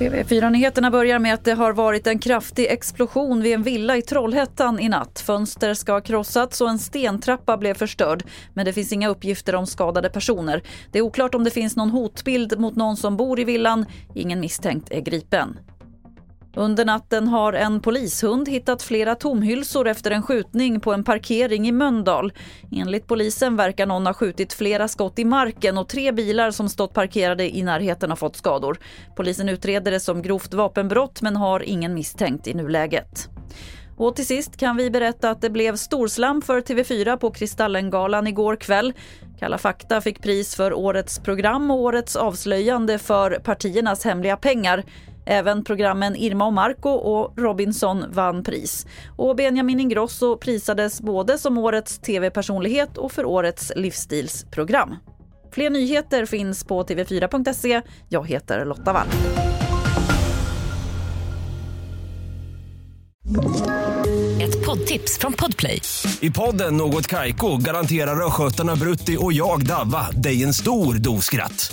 TV4-nyheterna börjar med att det har varit en kraftig explosion vid en villa i Trollhättan i natt. Fönster ska ha krossats och en stentrappa blev förstörd. Men det finns inga uppgifter om skadade personer. Det är oklart om det finns någon hotbild mot någon som bor i villan. Ingen misstänkt är gripen. Under natten har en polishund hittat flera tomhylsor efter en skjutning på en parkering i Möndal. Enligt polisen verkar någon ha skjutit flera skott i marken och tre bilar som stått parkerade i närheten har fått skador. Polisen utreder det som grovt vapenbrott men har ingen misstänkt i nuläget. Och till sist kan vi berätta att det blev storslam för TV4 på Kristallengalan igår kväll. Kalla fakta fick pris för årets program och årets avslöjande för partiernas hemliga pengar. Även programmen Irma och Marco och Robinson vann pris. Och Benjamin Ingrosso prisades både som årets tv-personlighet och för årets livsstilsprogram. Fler nyheter finns på tv4.se. Jag heter Lotta Wall. Ett poddtips från Podplay. I podden Något Kaiko garanterar östgötarna Brutti och jag, Davva, dig en stor dos skratt.